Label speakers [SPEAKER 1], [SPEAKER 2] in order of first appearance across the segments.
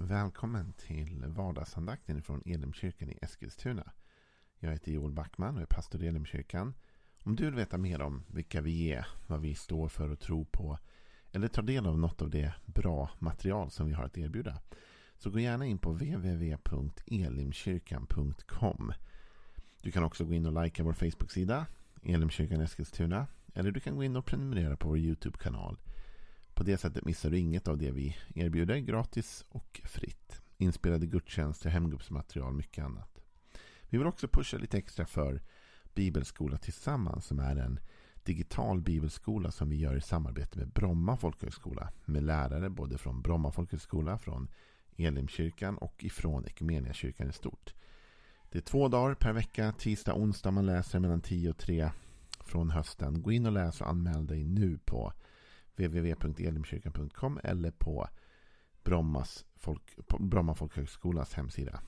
[SPEAKER 1] Välkommen till vardagsandakten från Elimkyrkan i Eskilstuna. Jag heter Joel Backman och är pastor i Elimkyrkan. Om du vill veta mer om vilka vi är, vad vi står för och tror på eller ta del av något av det bra material som vi har att erbjuda så gå gärna in på www.elimkyrkan.com. Du kan också gå in och likea vår Facebook-sida Elimkyrkan Eskilstuna eller du kan gå in och prenumerera på vår YouTube-kanal på det sättet missar du inget av det vi erbjuder gratis och fritt. Inspelade gudstjänster, hemgruppsmaterial, och mycket annat. Vi vill också pusha lite extra för Bibelskola Tillsammans som är en digital bibelskola som vi gör i samarbete med Bromma folkhögskola med lärare både från Bromma folkhögskola, från Elimkyrkan och ifrån Ekumeniakyrkan i stort. Det är två dagar per vecka, tisdag och onsdag man läser mellan 10 och 3 från hösten. Gå in och läs och anmäl dig nu på www.elimkyrkan.com eller på Brommas folk, Bromma folkhögskolas hemsida.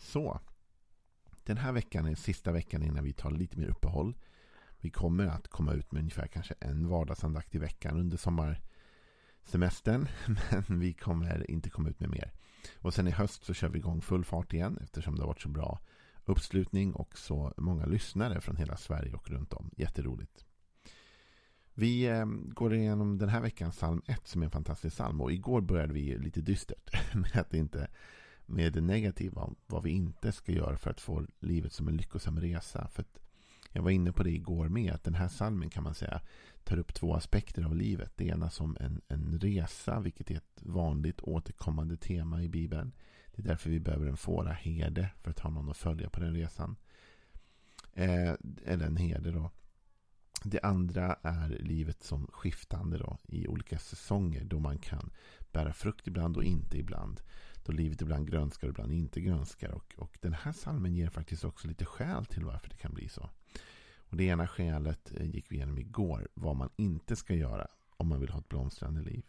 [SPEAKER 1] Så, den här veckan är sista veckan innan vi tar lite mer uppehåll. Vi kommer att komma ut med ungefär kanske en vardagsandakt i veckan under sommarsemestern. Men vi kommer inte komma ut med mer. Och sen i höst så kör vi igång full fart igen eftersom det har varit så bra uppslutning och så många lyssnare från hela Sverige och runt om. Jätteroligt. Vi eh, går igenom den här veckan psalm 1 som är en fantastisk psalm. Och igår började vi lite dystert med att inte med det negativa vad vi inte ska göra för att få livet som en lyckosam resa. För att jag var inne på det igår med att den här salmen kan man säga tar upp två aspekter av livet. Det ena som en, en resa, vilket är ett vanligt återkommande tema i Bibeln. Det är därför vi behöver en fåraherde för att ha någon att följa på den resan. Eh, eller en herde då. Det andra är livet som skiftande då, i olika säsonger då man kan bära frukt ibland och inte ibland. Då livet ibland grönskar och ibland inte grönskar. Och, och den här salmen ger faktiskt också lite skäl till varför det kan bli så. Och Det ena skälet eh, gick vi igenom igår. Vad man inte ska göra om man vill ha ett blomstrande liv.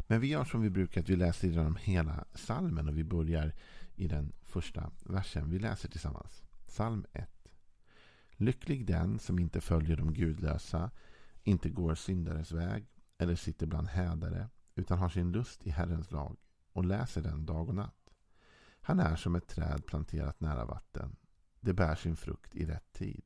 [SPEAKER 1] Men vi gör som vi brukar. att Vi läser genom hela salmen och vi börjar i den första versen. Vi läser tillsammans. Psalm 1. Lycklig den som inte följer de gudlösa, inte går syndares väg eller sitter bland hädare, utan har sin lust i Herrens lag och läser den dag och natt. Han är som ett träd planterat nära vatten. Det bär sin frukt i rätt tid.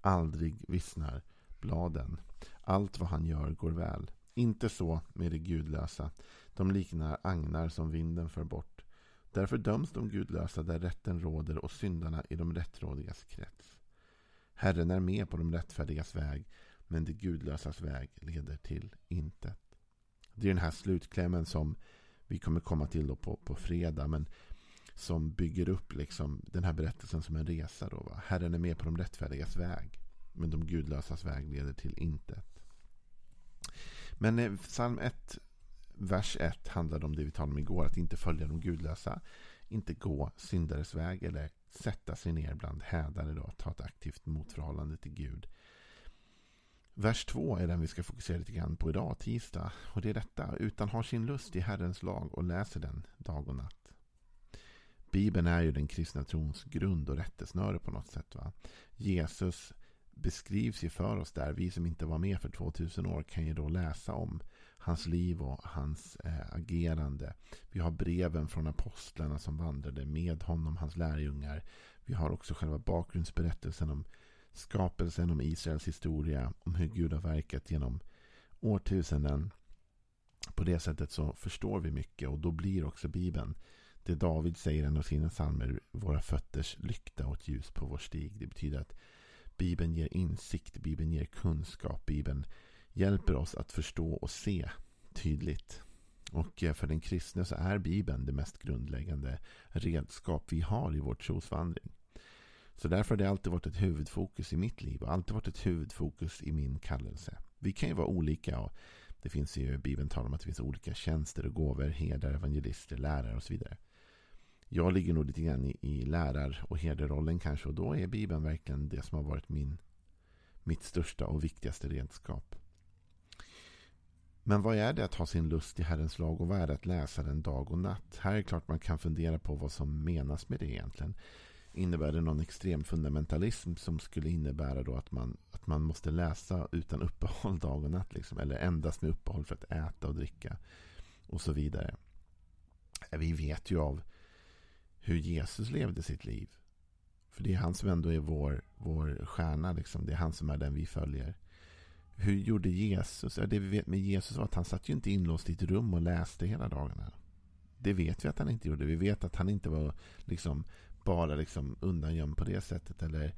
[SPEAKER 1] Aldrig vissnar bladen. Allt vad han gör går väl. Inte så med de gudlösa. De liknar agnar som vinden för bort. Därför döms de gudlösa där rätten råder och syndarna i de rättrådigas krets. Herren är med på de rättfärdigas väg, men de gudlösas väg leder till intet. Det är den här slutklämmen som vi kommer komma till då på, på fredag, men som bygger upp liksom den här berättelsen som en resa. Då, va? Herren är med på de rättfärdigas väg, men de gudlösas väg leder till intet. Men eh, psalm 1, vers 1 handlar om det vi talade om igår, att inte följa de gudlösa, inte gå syndares väg eller sätta sig ner bland hädare då, ta ett aktivt motförhållande till Gud. Vers 2 är den vi ska fokusera lite grann på idag, tisdag. Och det är detta, utan har sin lust i Herrens lag och läser den dag och natt. Bibeln är ju den kristna trons grund och rättesnöre på något sätt. Va? Jesus beskrivs ju för oss där. Vi som inte var med för 2000 år kan ju då läsa om hans liv och hans eh, agerande. Vi har breven från apostlarna som vandrade med honom, hans lärjungar. Vi har också själva bakgrundsberättelsen om skapelsen, om Israels historia, om hur Gud har verkat genom årtusenden. På det sättet så förstår vi mycket och då blir också Bibeln det David säger i en av sina psalmer, våra fötters lykta och ett ljus på vår stig. Det betyder att Bibeln ger insikt, Bibeln ger kunskap, Bibeln hjälper oss att förstå och se tydligt. Och eh, för den kristne så är Bibeln det mest grundläggande redskap vi har i vår trosvandring. Så därför har det alltid varit ett huvudfokus i mitt liv och alltid varit ett huvudfokus i min kallelse. Vi kan ju vara olika och det finns ju, Bibeln talar om att det finns olika tjänster och gåvor, herdar, evangelister, lärare och så vidare. Jag ligger nog lite grann i, i lärar och herderrollen kanske och då är Bibeln verkligen det som har varit min, mitt största och viktigaste redskap. Men vad är det att ha sin lust i Herrens lag och vad är det att läsa den dag och natt? Här är det klart man kan fundera på vad som menas med det egentligen. Innebär det någon extrem fundamentalism som skulle innebära då att man, att man måste läsa utan uppehåll dag och natt? Liksom, eller endast med uppehåll för att äta och dricka och så vidare. Vi vet ju av hur Jesus levde sitt liv. För det är han som ändå är vår, vår stjärna. Liksom. Det är han som är den vi följer. Hur gjorde Jesus? det vi vet med Jesus var att han satt ju inte inlåst i ett rum och läste hela dagarna. Det vet vi att han inte gjorde. Vi vet att han inte var liksom bara liksom undangömd på det sättet. Eller,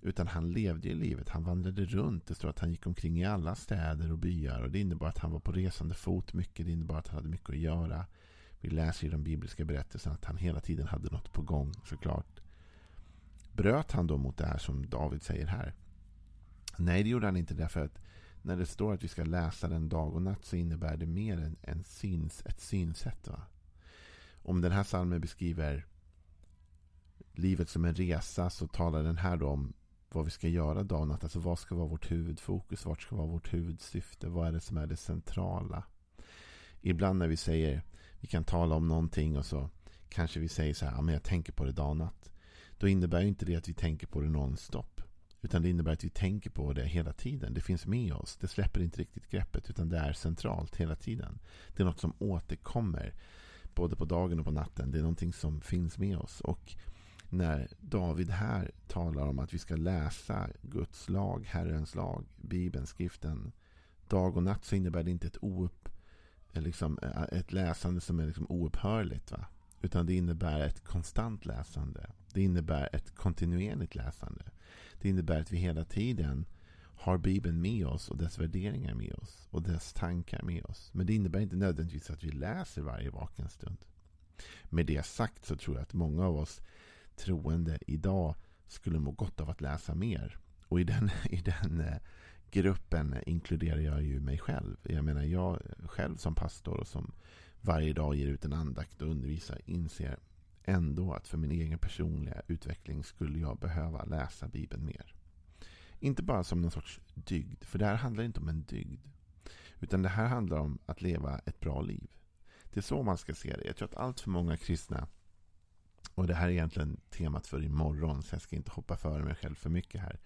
[SPEAKER 1] utan han levde i livet. Han vandrade runt. Det står att han gick omkring i alla städer och byar. Och Det innebar att han var på resande fot mycket. Det innebar att han hade mycket att göra. Vi läser i de bibliska berättelserna att han hela tiden hade något på gång såklart. Bröt han då mot det här som David säger här? Nej, det gjorde han inte därför att när det står att vi ska läsa den dag och natt så innebär det mer än en syns, ett synsätt. Va? Om den här salmen beskriver livet som en resa så talar den här då om vad vi ska göra dag och natt. Alltså vad ska vara vårt huvudfokus? Vart ska vara vårt huvudsyfte? Vad är det som är det centrala? Ibland när vi säger vi kan tala om någonting och så kanske vi säger så här, ja, men jag tänker på det dag och natt. Då innebär inte det att vi tänker på det nonstop. Utan det innebär att vi tänker på det hela tiden. Det finns med oss. Det släpper inte riktigt greppet utan det är centralt hela tiden. Det är något som återkommer både på dagen och på natten. Det är någonting som finns med oss. Och när David här talar om att vi ska läsa Guds lag, Herrens lag, Bibeln, skriften dag och natt så innebär det inte ett, oupp, liksom, ett läsande som är liksom oupphörligt. Va? Utan det innebär ett konstant läsande. Det innebär ett kontinuerligt läsande. Det innebär att vi hela tiden har Bibeln med oss och dess värderingar med oss och dess tankar med oss. Men det innebär inte nödvändigtvis att vi läser varje vaken stund. Med det sagt så tror jag att många av oss troende idag skulle må gott av att läsa mer. Och i den, i den eh, gruppen inkluderar jag ju mig själv. Jag menar jag själv som pastor och som varje dag ger ut en andakt och undervisar inser ändå att för min egen personliga utveckling skulle jag behöva läsa Bibeln mer. Inte bara som någon sorts dygd, för det här handlar inte om en dygd. Utan det här handlar om att leva ett bra liv. Det är så man ska se det. Jag tror att allt för många kristna, och det här är egentligen temat för imorgon, så jag ska inte hoppa före mig själv för mycket här.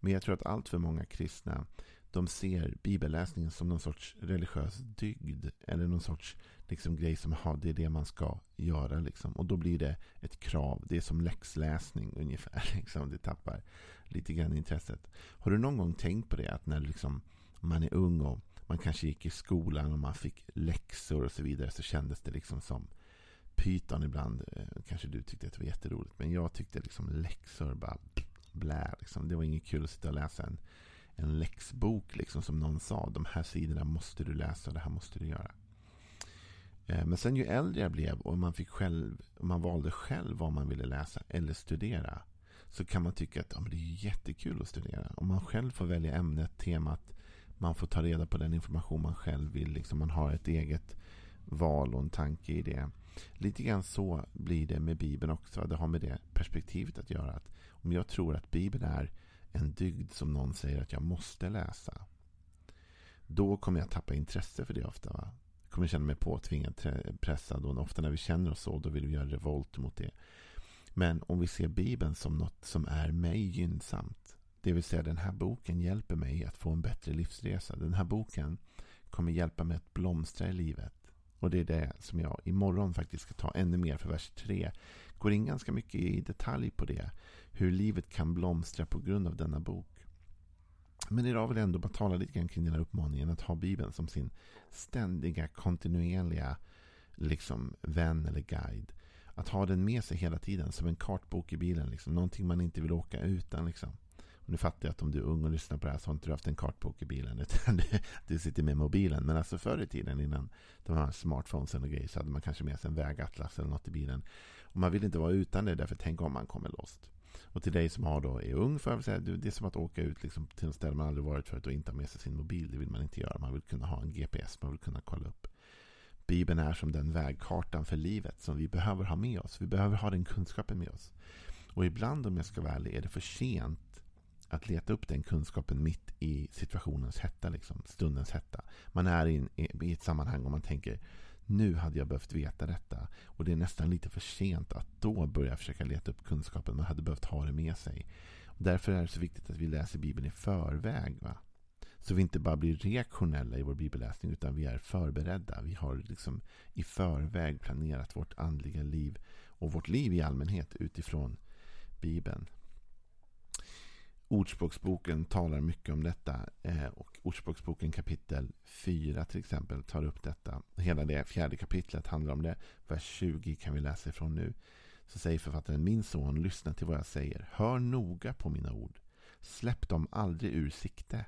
[SPEAKER 1] Men jag tror att allt för många kristna de ser bibelläsningen som någon sorts religiös dygd. Eller någon sorts liksom, grej som aha, det är det man ska göra. Liksom. Och då blir det ett krav. Det är som läxläsning ungefär. Liksom. Det tappar lite grann intresset. Har du någon gång tänkt på det? Att när liksom, man är ung och man kanske gick i skolan och man fick läxor och så vidare. Så kändes det liksom som pyton ibland. Eh, kanske du tyckte att det var jätteroligt. Men jag tyckte liksom läxor bara blä. Liksom. Det var inget kul att sitta och läsa en en läxbok liksom som någon sa. De här sidorna måste du läsa det här måste du göra. Eh, men sen ju äldre jag blev och man, fick själv, man valde själv vad man ville läsa eller studera. Så kan man tycka att ja, men det är jättekul att studera. Om man själv får välja ämnet, temat. Man får ta reda på den information man själv vill. Liksom man har ett eget val och en tanke i det. Lite grann så blir det med Bibeln också. Det har med det perspektivet att göra. Att om jag tror att Bibeln är en dygd som någon säger att jag måste läsa. Då kommer jag tappa intresse för det ofta. Va? Jag kommer känna mig påtvingad, pressad. Och ofta när vi känner oss så, då vill vi göra revolt mot det. Men om vi ser Bibeln som något som är mig gynnsamt. Det vill säga den här boken hjälper mig att få en bättre livsresa. Den här boken kommer hjälpa mig att blomstra i livet. Och det är det som jag imorgon faktiskt ska ta ännu mer för vers 3. Går in ganska mycket i detalj på det hur livet kan blomstra på grund av denna bok. Men idag vill jag ändå bara tala lite grann kring den här uppmaningen att ha Bibeln som sin ständiga, kontinuerliga liksom, vän eller guide. Att ha den med sig hela tiden som en kartbok i bilen. Liksom. Någonting man inte vill åka utan. Liksom. Och nu fattar jag att om du är ung och lyssnar på det här så har inte du haft en kartbok i bilen. Utan du, du sitter med mobilen. Men alltså förr i tiden innan de här smartphonesen och grejer så hade man kanske med sig en vägatlas eller något i bilen. Och man vill inte vara utan det därför tänk om man kommer lost. Och till dig som har då, är ung, för jag säga, det är som att åka ut liksom till en ställe man aldrig varit förut och inte ha med sig sin mobil. Det vill man inte göra. Man vill kunna ha en GPS, man vill kunna kolla upp. Bibeln är som den vägkartan för livet som vi behöver ha med oss. Vi behöver ha den kunskapen med oss. Och ibland, om jag ska vara ärlig, är det för sent att leta upp den kunskapen mitt i situationens hetta, liksom, stundens hetta. Man är i, i ett sammanhang och man tänker nu hade jag behövt veta detta. Och det är nästan lite för sent att då börja försöka leta upp kunskapen. Man hade behövt ha det med sig. Och därför är det så viktigt att vi läser Bibeln i förväg. Va? Så vi inte bara blir reaktionella i vår bibelläsning utan vi är förberedda. Vi har liksom i förväg planerat vårt andliga liv och vårt liv i allmänhet utifrån Bibeln. Ordspråksboken talar mycket om detta. Eh, och Ordspråksboken kapitel 4 till exempel tar upp detta. Hela det fjärde kapitlet handlar om det. Vers 20 kan vi läsa ifrån nu. Så säger författaren, min son, lyssna till vad jag säger. Hör noga på mina ord. Släpp dem aldrig ur sikte.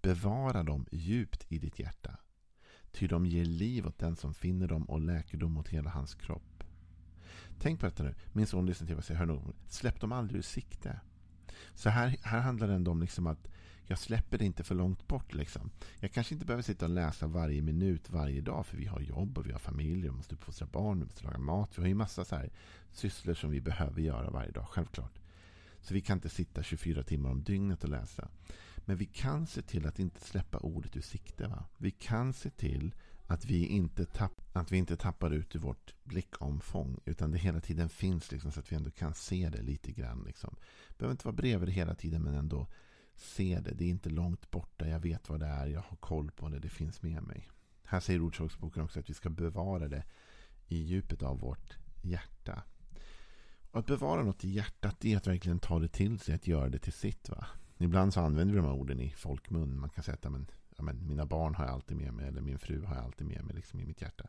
[SPEAKER 1] Bevara dem djupt i ditt hjärta. Ty de ger liv åt den som finner dem och läkedom åt hela hans kropp. Tänk på detta nu. Min son lyssnar till vad jag säger. Hör noga. Släpp dem aldrig ur sikte. Så här, här handlar det ändå om liksom att jag släpper det inte för långt bort. Liksom. Jag kanske inte behöver sitta och läsa varje minut varje dag. För vi har jobb och vi har familj. Vi måste uppfostra barn. Vi måste laga mat. Vi har ju massa så här sysslor som vi behöver göra varje dag. Självklart. Så vi kan inte sitta 24 timmar om dygnet och läsa. Men vi kan se till att inte släppa ordet ur sikte. Va? Vi kan se till att vi inte, tapp, att vi inte tappar ut i vårt blickomfång. Utan det hela tiden finns liksom, så att vi ändå kan se det lite grann. Liksom. Behöver inte vara bredvid det hela tiden men ändå se det. Det är inte långt borta. Jag vet vad det är. Jag har koll på det. Det finns med mig. Här säger Ordspråksboken också att vi ska bevara det i djupet av vårt hjärta. Och att bevara något i hjärtat är att verkligen ta det till sig. Att göra det till sitt. Va? Ibland så använder vi de här orden i folkmun. Man kan säga att men, men, mina barn har jag alltid med mig. Eller min fru har jag alltid med mig liksom, i mitt hjärta.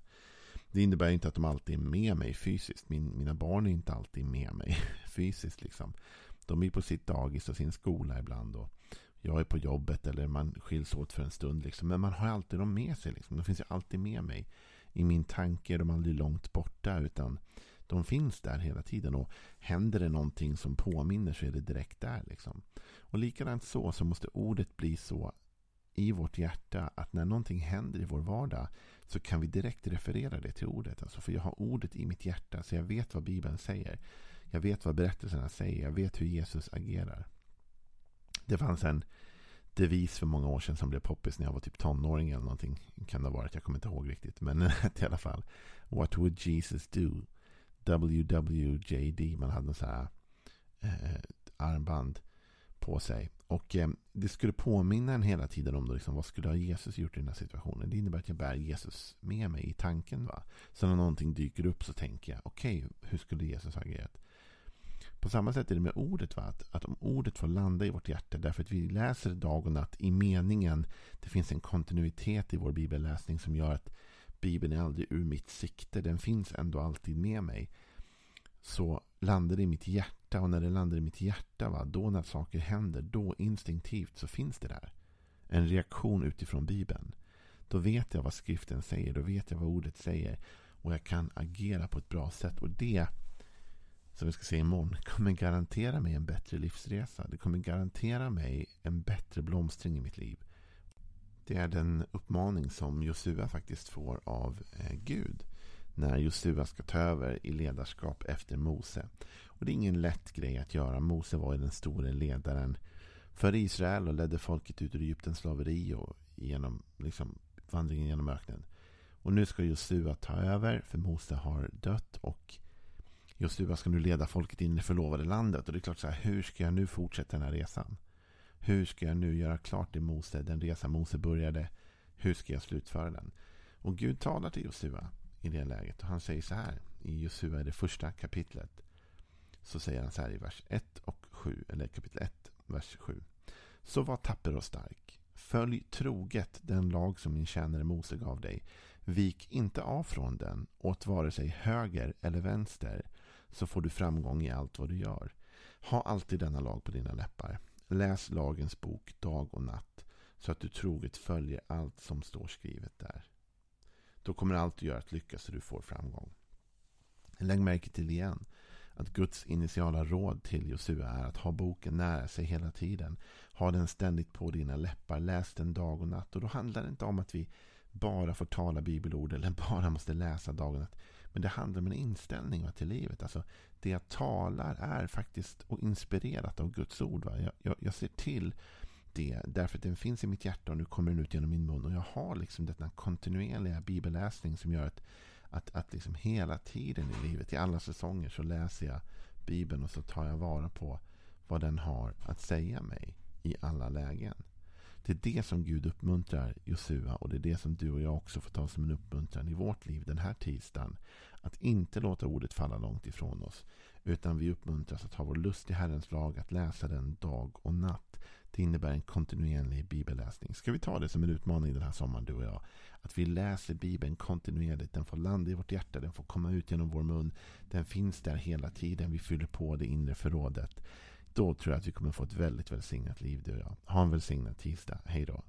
[SPEAKER 1] Det innebär inte att de alltid är med mig fysiskt. Min, mina barn är inte alltid med mig fysiskt. Liksom. De är på sitt dagis och sin skola ibland. Och jag är på jobbet eller man skiljs åt för en stund. Liksom. Men man har alltid dem med sig. Liksom. De finns ju alltid med mig. I min tanke är de aldrig långt borta. Utan de finns där hela tiden. Och händer det någonting som påminner så är det direkt där. Liksom. Och likadant så, så måste ordet bli så i vårt hjärta att när någonting händer i vår vardag så kan vi direkt referera det till ordet. Alltså för jag har ordet i mitt hjärta så jag vet vad Bibeln säger. Jag vet vad berättelserna säger. Jag vet hur Jesus agerar. Det fanns en devis för många år sedan som blev poppis när jag var typ tonåring eller någonting. Kan det ha varit, jag kommer inte ihåg riktigt. Men i alla fall. What would Jesus do? WWJD. Man hade en sån här eh, armband på sig. Och eh, det skulle påminna en hela tiden om då, liksom, vad skulle Jesus gjort i den här situationen. Det innebär att jag bär Jesus med mig i tanken. va. Så när någonting dyker upp så tänker jag, okej, okay, hur skulle Jesus ha agerat? På samma sätt är det med ordet. Va? Att, att om ordet får landa i vårt hjärta därför att vi läser dag och natt i meningen. Det finns en kontinuitet i vår bibelläsning som gör att Bibeln är aldrig ur mitt sikte. Den finns ändå alltid med mig. Så landar i mitt hjärta och när det landar i mitt hjärta, va, då när saker händer, då instinktivt så finns det där. En reaktion utifrån Bibeln. Då vet jag vad skriften säger, då vet jag vad ordet säger. Och jag kan agera på ett bra sätt. Och det som vi ska se imorgon, kommer garantera mig en bättre livsresa. Det kommer garantera mig en bättre blomstring i mitt liv. Det är den uppmaning som Josua faktiskt får av eh, Gud när Josua ska ta över i ledarskap efter Mose. Och Det är ingen lätt grej att göra. Mose var den store ledaren för Israel och ledde folket ut ur Egyptens slaveri och genom liksom, vandringen genom öknen. Och nu ska Josua ta över för Mose har dött och Josua ska nu leda folket in i det förlovade landet. Och det är klart så här, hur ska jag nu fortsätta den här resan? Hur ska jag nu göra klart det Mose, den resa Mose började? Hur ska jag slutföra den? Och Gud talar till Josua i det läget. Och han säger så här i Josua i det första kapitlet. Så säger han så här i vers 1 och 7. Eller kapitel 1, vers 7. Så var tapper och stark. Följ troget den lag som min tjänare Mose gav dig. Vik inte av från den åt vare sig höger eller vänster så får du framgång i allt vad du gör. Ha alltid denna lag på dina läppar. Läs lagens bok dag och natt så att du troget följer allt som står skrivet där. Då kommer allt du gör att lyckas så du får framgång. Lägg märke till igen att Guds initiala råd till Josua är att ha boken nära sig hela tiden. Ha den ständigt på dina läppar. Läs den dag och natt. Och då handlar det inte om att vi bara får tala bibelord eller bara måste läsa dag och natt. Men det handlar om en inställning till livet. Alltså, det jag talar är faktiskt och inspirerat av Guds ord. Va? Jag, jag, jag ser till det därför att den finns i mitt hjärta och nu kommer den ut genom min mun. Och jag har liksom denna kontinuerliga bibelläsning som gör att, att, att liksom hela tiden i livet, i alla säsonger, så läser jag Bibeln och så tar jag vara på vad den har att säga mig i alla lägen. Det är det som Gud uppmuntrar Josua och det är det som du och jag också får ta som en uppmuntran i vårt liv den här tisdagen. Att inte låta ordet falla långt ifrån oss. Utan vi uppmuntras att ha vår lust i Herrens lag, att läsa den dag och natt. Det innebär en kontinuerlig bibelläsning. Ska vi ta det som en utmaning den här sommaren, du och jag? Att vi läser Bibeln kontinuerligt. Den får landa i vårt hjärta, den får komma ut genom vår mun. Den finns där hela tiden. Vi fyller på det inre förrådet. Då tror jag att vi kommer få ett väldigt välsignat liv, du och jag. Ha en välsignad tisdag. Hej då.